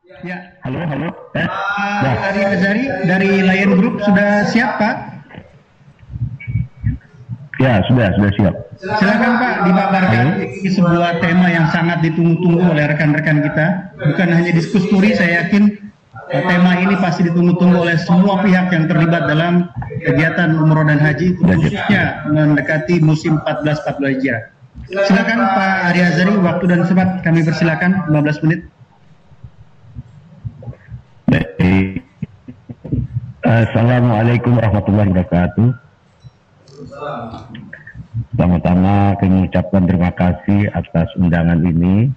Ya. Halo, halo. Eh, Pak ya. Ari Azari dari Lion Group sudah siap Pak? ya, sudah, sudah siap. Silakan Pak dipaparkan ini sebuah tema yang sangat ditunggu-tunggu oleh rekan-rekan kita. Bukan hanya diskusi, saya yakin eh, tema ini pasti ditunggu-tunggu oleh semua pihak yang terlibat dalam kegiatan umroh dan haji, khususnya mendekati musim 14-14 Hijrah. Silakan Pak Ari Azari, waktu dan sempat kami persilakan 15 menit. Assalamualaikum warahmatullahi wabarakatuh. Pertama-tama kami ucapkan terima kasih atas undangan ini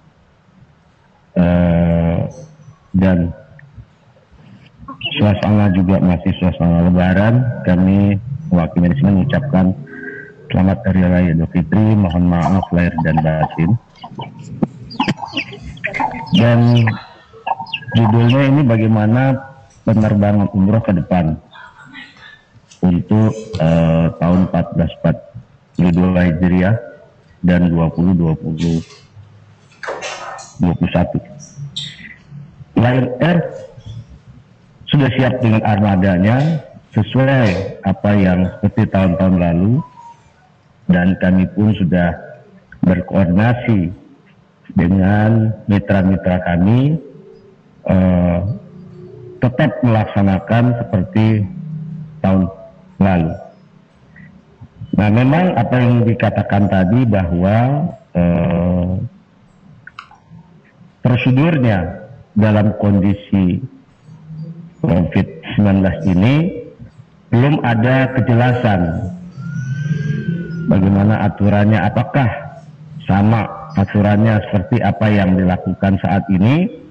Eh, dan suasana juga masih suasana lebaran. Kami mewakili manajemen mengucapkan selamat Hari Raya Idul Fitri, mohon maaf lahir dan batin. Dan judulnya ini bagaimana penerbangan umroh ke depan untuk eh, tahun 1442 Hijriah dan 2020 21. Lion Air sudah siap dengan armadanya sesuai apa yang seperti tahun-tahun lalu dan kami pun sudah berkoordinasi dengan mitra-mitra kami eh, tetap melaksanakan seperti tahun lalu. Nah, memang apa yang dikatakan tadi bahwa eh, prosedurnya dalam kondisi COVID-19 ini belum ada kejelasan bagaimana aturannya, apakah sama aturannya seperti apa yang dilakukan saat ini.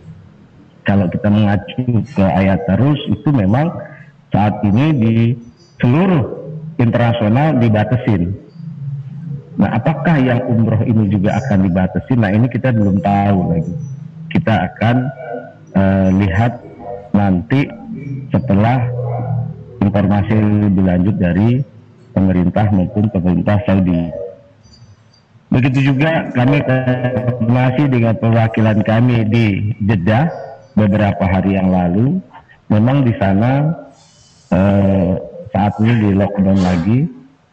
Kalau kita mengacu ke ayat terus itu memang saat ini di seluruh internasional dibatasin. Nah, apakah yang umroh ini juga akan dibatasi? Nah, ini kita belum tahu lagi. Kita akan eh, lihat nanti setelah informasi lebih lanjut dari pemerintah maupun pemerintah Saudi. Begitu juga kami koordinasi dengan perwakilan kami di Jeddah beberapa hari yang lalu. Memang di sana eh, saat ini di lockdown lagi,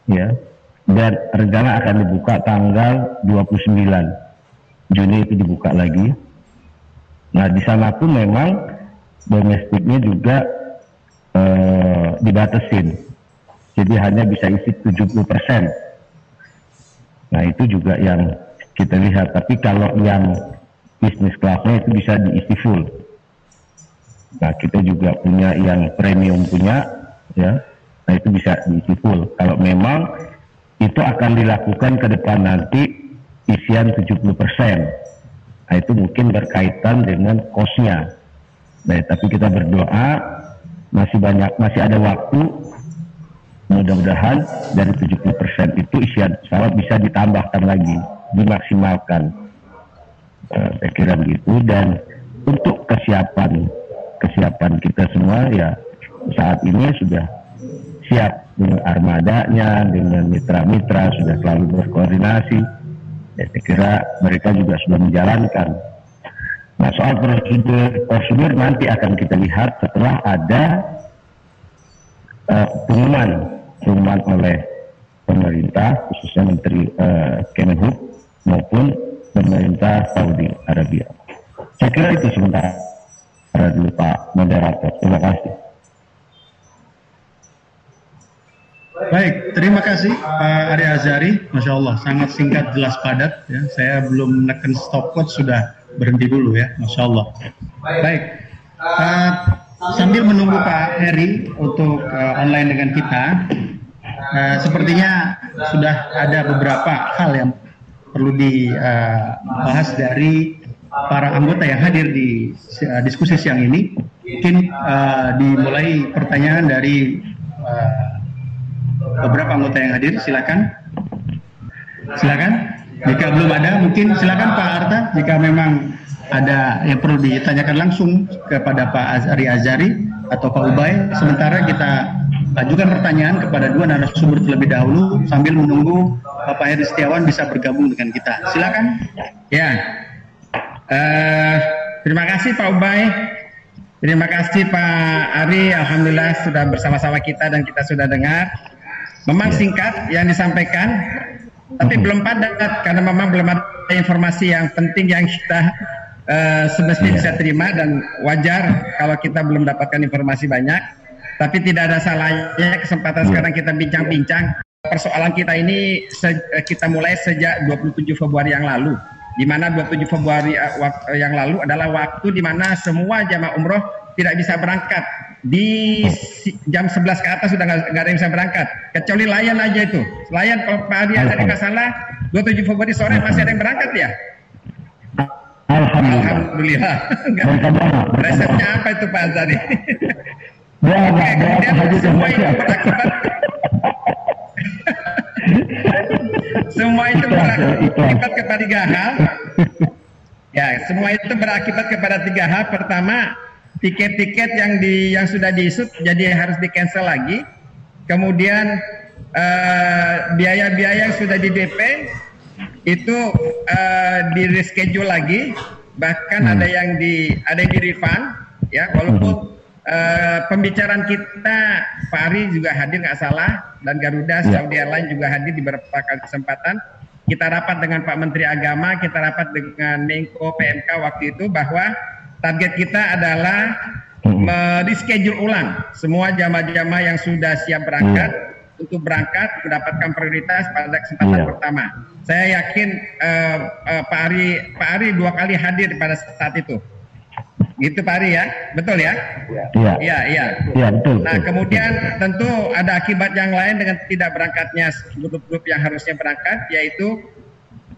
ya. Dan rencana akan dibuka tanggal 29 Juni itu dibuka lagi. Nah di sana pun memang domestiknya juga eh, dibatasin. Jadi hanya bisa isi 70 persen. Nah itu juga yang kita lihat. Tapi kalau yang bisnis kelasnya itu bisa diisi full. Nah kita juga punya yang premium punya, ya. Nah itu bisa diisi full. Kalau memang itu akan dilakukan ke depan nanti isian 70 persen. Nah itu mungkin berkaitan dengan kosnya. Nah, tapi kita berdoa masih banyak masih ada waktu mudah-mudahan dari 70% itu isian pesawat bisa ditambahkan lagi dimaksimalkan Eh, saya kira begitu dan untuk kesiapan kesiapan kita semua ya saat ini sudah siap dengan armadanya dengan mitra-mitra sudah selalu berkoordinasi. Ya, saya kira mereka juga sudah menjalankan. Nah soal prosedur prosedur nanti akan kita lihat setelah ada eh, pengumuman pengumuman oleh pemerintah khususnya Menteri eh, Kemenhub maupun pemerintah Saudi Arabia. Saya kira itu sementara dulu Pak Moderator. Terima kasih. Baik, terima kasih Pak Ari Azari. Masya Allah, sangat singkat, jelas, padat. Ya. Saya belum menekan stopwatch sudah berhenti dulu ya, Masya Allah. Baik, uh, sambil menunggu Pak Heri untuk uh, online dengan kita, uh, sepertinya sudah ada beberapa hal yang perlu dibahas dari para anggota yang hadir di uh, diskusi siang ini. Mungkin uh, dimulai pertanyaan dari uh, beberapa anggota yang hadir. Silakan, silakan. Jika belum ada, mungkin silakan Pak Arta. Jika memang ada yang perlu ditanyakan langsung kepada Pak Azari Azari atau Pak Ubay. Sementara kita ajukan pertanyaan kepada dua narasumber terlebih dahulu sambil menunggu Bapak Heri Setiawan bisa bergabung dengan kita. Silakan. Ya. Uh, Terima kasih Pak Ubay. Terima kasih Pak Ari. Alhamdulillah sudah bersama-sama kita dan kita sudah dengar. Memang singkat yang disampaikan, tapi belum padat karena memang belum ada informasi yang penting yang kita uh, semestinya bisa terima dan wajar kalau kita belum dapatkan informasi banyak. Tapi tidak ada salahnya kesempatan sekarang kita bincang-bincang persoalan kita ini kita mulai sejak 27 Februari yang lalu di mana 27 Februari eh, eh, yang lalu adalah waktu di mana semua jamaah umroh tidak bisa berangkat. Di jam 11 ke atas sudah nggak ada yang bisa berangkat. Kecuali layan aja itu. Layan kalau Pak Adi ada nggak salah 27 Februari sore masih ada yang berangkat ya? Alhamdulillah. Alhamdulillah. Resepnya apa? itu Pak Azari? Oke, kemudian semua itu berakibat semua itu berakibat kepada tiga hal. Ya, semua itu berakibat kepada tiga hal. Pertama, tiket-tiket yang di yang sudah diisut jadi harus di cancel lagi. Kemudian eh, biaya-biaya uh, yang sudah di DP itu uh, di reschedule lagi. Bahkan hmm. ada yang di ada yang di refund ya walaupun Uh, pembicaraan kita Pak Ari juga hadir nggak salah dan Garuda ya. Saudi Airlines juga hadir di beberapa kali kesempatan. Kita rapat dengan Pak Menteri Agama, kita rapat dengan Menko PMK waktu itu bahwa target kita adalah hmm. reschedule ulang semua jamaah-jamaah yang sudah siap berangkat hmm. untuk berangkat mendapatkan prioritas pada kesempatan yeah. pertama. Saya yakin uh, uh, Pak Ari Pak Ari dua kali hadir pada saat itu. Gitu Pak Ari ya, betul ya? Iya. Iya, iya. Iya, betul. Nah, kemudian tentu ada akibat yang lain dengan tidak berangkatnya grup-grup yang harusnya berangkat, yaitu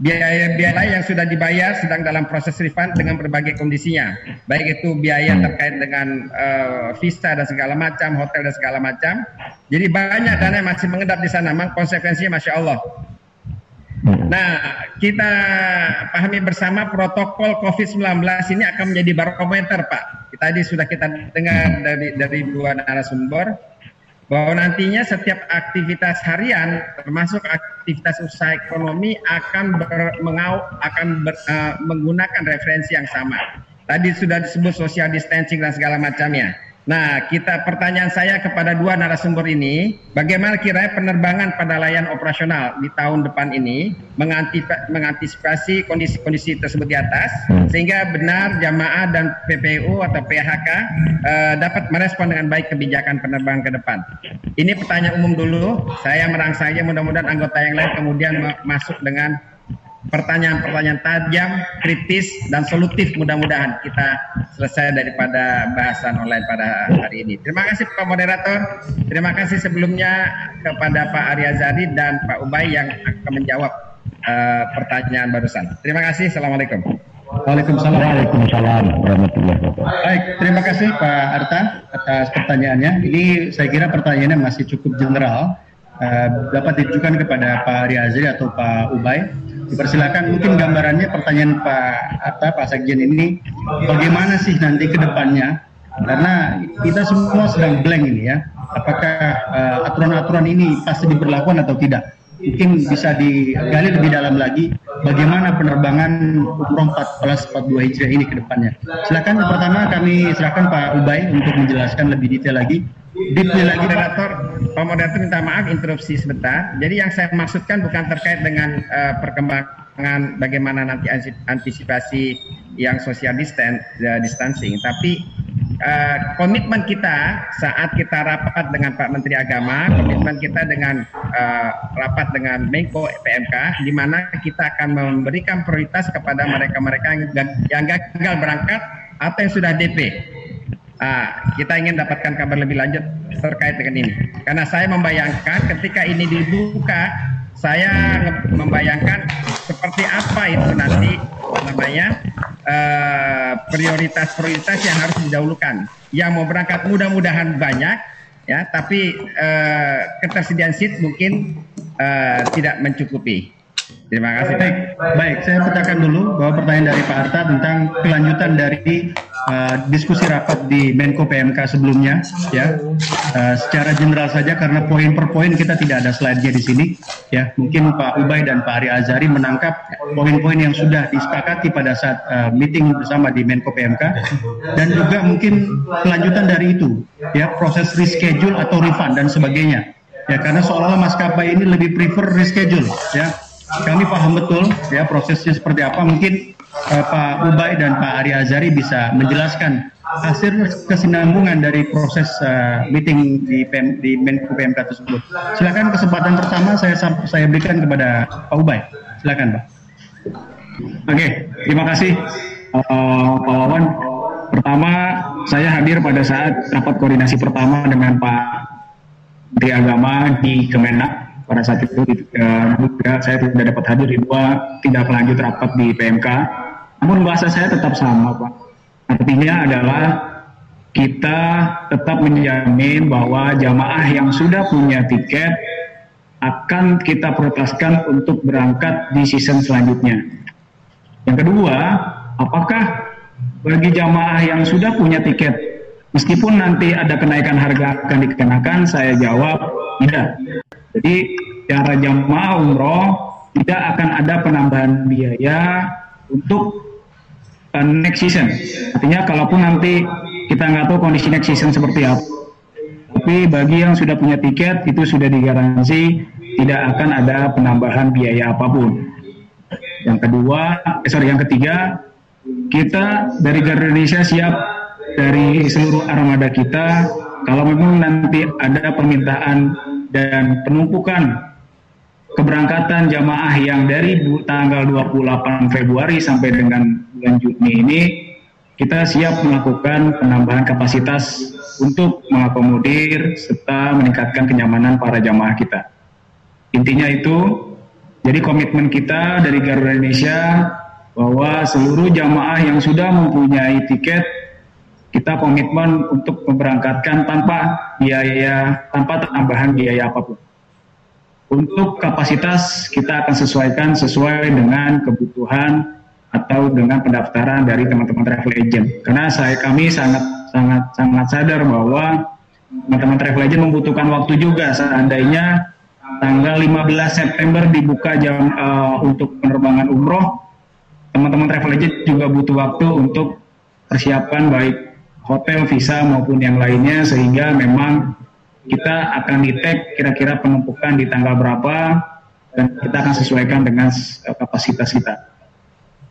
biaya-biaya yang sudah dibayar sedang dalam proses refund dengan berbagai kondisinya. Baik itu biaya hmm. terkait dengan uh, visa dan segala macam, hotel dan segala macam. Jadi banyak dana yang masih mengendap di sana. Memang konsekuensinya Masya Allah. Nah, kita pahami bersama protokol COVID-19 ini akan menjadi barometer, Pak. Tadi sudah kita dengar dari dari dua narasumber bahwa nantinya setiap aktivitas harian termasuk aktivitas usaha ekonomi akan ber, mengau, akan ber, uh, menggunakan referensi yang sama. Tadi sudah disebut social distancing dan segala macamnya. Nah, kita pertanyaan saya kepada dua narasumber ini, bagaimana kira penerbangan pada layan operasional di tahun depan ini mengantisipasi kondisi-kondisi tersebut di atas, hmm. sehingga benar jamaah dan PPU atau PHK eh, dapat merespon dengan baik kebijakan penerbangan ke depan. Ini pertanyaan umum dulu, saya merangsang mudah-mudahan anggota yang lain kemudian masuk dengan pertanyaan-pertanyaan tajam, kritis, dan solutif mudah-mudahan kita selesai daripada bahasan online pada hari ini. Terima kasih Pak Moderator, terima kasih sebelumnya kepada Pak Arya Zadi dan Pak Ubay yang akan menjawab uh, pertanyaan barusan. Terima kasih, Assalamualaikum. Waalaikumsalam. Waalaikumsalam Baik, terima kasih Pak Arta atas pertanyaannya. Ini saya kira pertanyaannya masih cukup general. Uh, dapat ditujukan kepada Pak Arya Azri atau Pak Ubay Dipersilakan mungkin gambarannya pertanyaan Pak Atta, Pak Sekjen ini bagaimana sih nanti ke depannya? Karena kita semua sedang blank ini ya. Apakah uh, aturan-aturan ini pasti diberlakukan atau tidak? Mungkin bisa digali lebih dalam lagi bagaimana penerbangan umroh 1442 Hijriah ini ke depannya. Silakan pertama kami silakan Pak Ubay untuk menjelaskan lebih detail lagi Lagi moderator, Pak Moderator minta maaf interupsi sebentar. Jadi yang saya maksudkan bukan terkait dengan uh, perkembangan bagaimana nanti antisipasi yang social distance, uh, distancing, tapi uh, komitmen kita saat kita rapat dengan Pak Menteri Agama, komitmen kita dengan uh, rapat dengan Menko PMK, di mana kita akan memberikan prioritas kepada mereka-mereka yang, yang gagal berangkat atau yang sudah DP Nah, kita ingin dapatkan kabar lebih lanjut terkait dengan ini. Karena saya membayangkan ketika ini dibuka, saya membayangkan seperti apa itu nanti namanya eh, prioritas-prioritas uh, yang harus didahulukan. Yang mau berangkat mudah-mudahan banyak, ya, tapi uh, ketersediaan seat mungkin uh, tidak mencukupi. Terima kasih. Baik, baik. Saya petakan dulu bahwa pertanyaan dari Pak Arta tentang kelanjutan dari uh, diskusi rapat di Menko PMK sebelumnya, ya. Uh, secara general saja karena poin per poin kita tidak ada slide-nya di sini, ya. Mungkin Pak Ubay dan Pak Ari Azari menangkap poin-poin yang sudah disepakati pada saat uh, meeting bersama di Menko PMK dan juga mungkin kelanjutan dari itu, ya, proses reschedule atau refund dan sebagainya. Ya, karena seolah-olah maskapai ini lebih prefer reschedule, ya kami paham betul ya prosesnya seperti apa. Mungkin uh, Pak Ubay dan Pak Ari Azari bisa menjelaskan hasil kesinambungan dari proses uh, meeting di PM, di Menko PMK tersebut. Silakan kesempatan pertama saya saya berikan kepada Pak Ubay. Silakan Pak. Oke, terima kasih uh, Pak Wawan. Pertama, saya hadir pada saat rapat koordinasi pertama dengan Pak Menteri Agama di Kemenak pada saat itu uh, saya tidak dapat hadir di dua tidak lanjut rapat di PMK. Namun bahasa saya tetap sama, Pak. Artinya adalah kita tetap menjamin bahwa jamaah yang sudah punya tiket akan kita prioritaskan untuk berangkat di season selanjutnya. Yang kedua, apakah bagi jamaah yang sudah punya tiket, meskipun nanti ada kenaikan harga akan dikenakan, saya jawab tidak. Jadi cara jamaah umroh tidak akan ada penambahan biaya untuk uh, next season. Artinya kalaupun nanti kita nggak tahu kondisi next season seperti apa. Tapi bagi yang sudah punya tiket itu sudah digaransi tidak akan ada penambahan biaya apa pun. Yang kedua, eh, sorry, yang ketiga, kita dari Garuda Indonesia siap dari seluruh armada kita kalau memang nanti ada permintaan dan penumpukan keberangkatan jamaah yang dari tanggal 28 Februari sampai dengan bulan Juni ini kita siap melakukan penambahan kapasitas untuk mengakomodir serta meningkatkan kenyamanan para jamaah kita. Intinya itu, jadi komitmen kita dari Garuda Indonesia bahwa seluruh jamaah yang sudah mempunyai tiket kita komitmen untuk memberangkatkan tanpa biaya tanpa tambahan biaya apa pun. Untuk kapasitas kita akan sesuaikan sesuai dengan kebutuhan atau dengan pendaftaran dari teman-teman travel agent. Karena saya kami sangat sangat sangat sadar bahwa teman-teman travel agent membutuhkan waktu juga seandainya tanggal 15 September dibuka jam uh, untuk penerbangan umroh, teman-teman travel agent juga butuh waktu untuk persiapan baik hotel, visa maupun yang lainnya sehingga memang kita akan di kira-kira penumpukan di tanggal berapa dan kita akan sesuaikan dengan eh, kapasitas kita.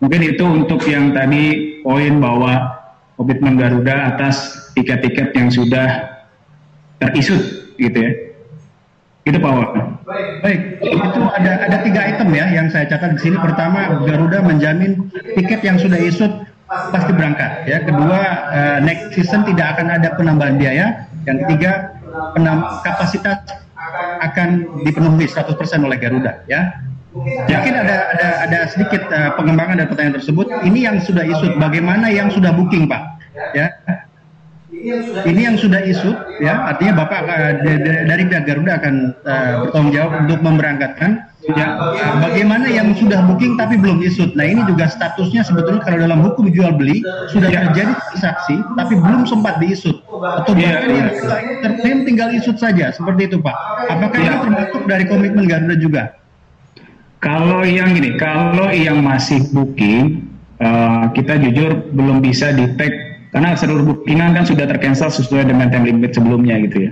Mungkin itu untuk yang tadi poin bahwa komitmen Garuda atas tiket-tiket yang sudah terisut gitu ya. Itu Pak Wak. Baik, baik. Itu ada ada tiga item ya yang saya catat di sini. Pertama, Garuda menjamin tiket yang sudah isut pasti berangkat. Ya, kedua uh, next season tidak akan ada penambahan biaya. Yang ketiga penam kapasitas akan dipenuhi 100% oleh Garuda. Ya, Mungkin ada ada ada sedikit uh, pengembangan dari pertanyaan tersebut. Ini yang sudah isut, bagaimana yang sudah booking, Pak? Ya. Ini yang sudah isut, ya. Artinya Bapak uh, dari Garuda akan uh, bertanggung jawab untuk memberangkatkan Ya, bagaimana yang sudah booking tapi belum isut? Nah ini juga statusnya sebetulnya kalau dalam hukum jual beli sudah ya. terjadi transaksi tapi belum sempat diisut atau ya, ya. terklaim tinggal isut saja seperti itu Pak. Apakah ya. ini termasuk dari komitmen Garuda juga? Kalau yang gini, kalau yang masih booking uh, kita jujur belum bisa di tag karena seluruh bookingan kan sudah tercancel sesuai dengan time limit sebelumnya gitu ya.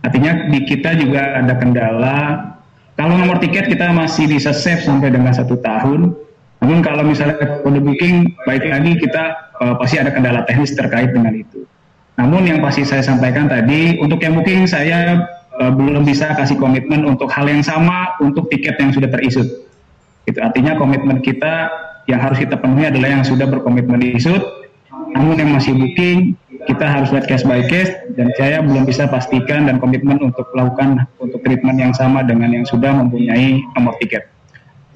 Artinya di kita juga ada kendala kalau nomor tiket kita masih bisa save sampai dengan satu tahun. Namun kalau misalnya kode booking, baik lagi kita uh, pasti ada kendala teknis terkait dengan itu. Namun yang pasti saya sampaikan tadi, untuk yang booking saya uh, belum bisa kasih komitmen untuk hal yang sama untuk tiket yang sudah terisut. Itu artinya komitmen kita yang harus kita penuhi adalah yang sudah berkomitmen diisut. Namun yang masih booking, kita harus lihat case by case dan saya belum bisa pastikan dan komitmen untuk melakukan untuk treatment yang sama dengan yang sudah mempunyai nomor tiket.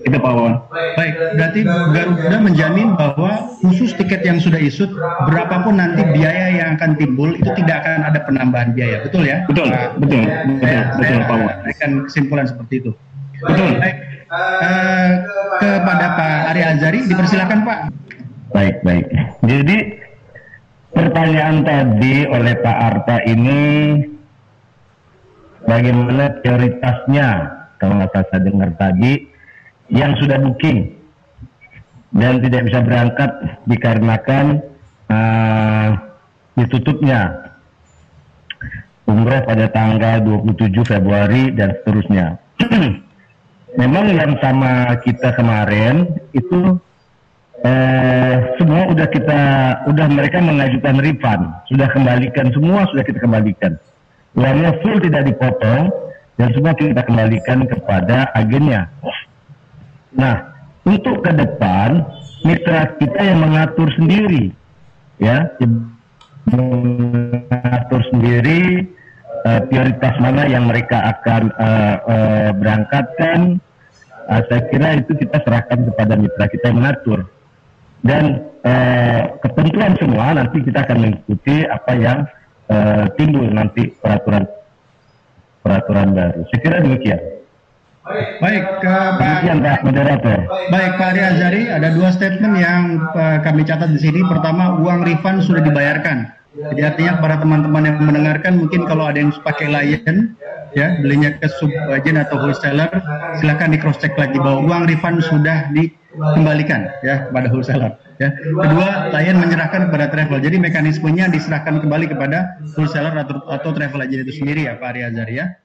Itu Pak Wawan. Baik, berarti Garuda menjamin bahwa khusus tiket yang sudah isut, berapapun nanti biaya yang akan timbul itu tidak akan ada penambahan biaya, betul ya? Betul, nah, betul, betul, betul, betul Pak Wawan. Berikan kesimpulan seperti itu. Betul. Baik, uh, kepada Pak Ari Azari. Dipersilakan Pak. Baik, baik. Jadi pertanyaan tadi oleh Pak Arta ini bagaimana prioritasnya kalau nggak saya dengar tadi yang sudah booking dan tidak bisa berangkat dikarenakan uh, ditutupnya umroh pada tanggal 27 Februari dan seterusnya. Memang yang sama kita kemarin itu eh, semua udah kita udah mereka mengajukan refund, sudah kembalikan semua sudah kita kembalikan. Uangnya full tidak dipotong dan semua kita kembalikan kepada agennya. Nah, untuk ke depan mitra kita yang mengatur sendiri ya mengatur sendiri uh, prioritas mana yang mereka akan uh, uh, berangkatkan. Uh, saya kira itu kita serahkan kepada mitra kita yang mengatur. Dan uh, ketentuan semua nanti kita akan mengikuti apa yang uh, timbul nanti peraturan peraturan baru. Saya kira demikian. Baik, uh, Pak. Pak Moderator. Baik, Pak Ari Azari, ada dua statement yang uh, kami catat di sini. Pertama, uang refund sudah dibayarkan. Jadi artinya para teman-teman yang mendengarkan mungkin kalau ada yang pakai Lion ya belinya ke sub agent atau wholesaler silakan di cross check lagi bahwa uang refund sudah dikembalikan ya kepada wholesaler ya. Kedua, Lion menyerahkan kepada travel. Jadi mekanismenya diserahkan kembali kepada wholesaler atau, atau travel agent itu sendiri ya Pak Ari Azhar ya.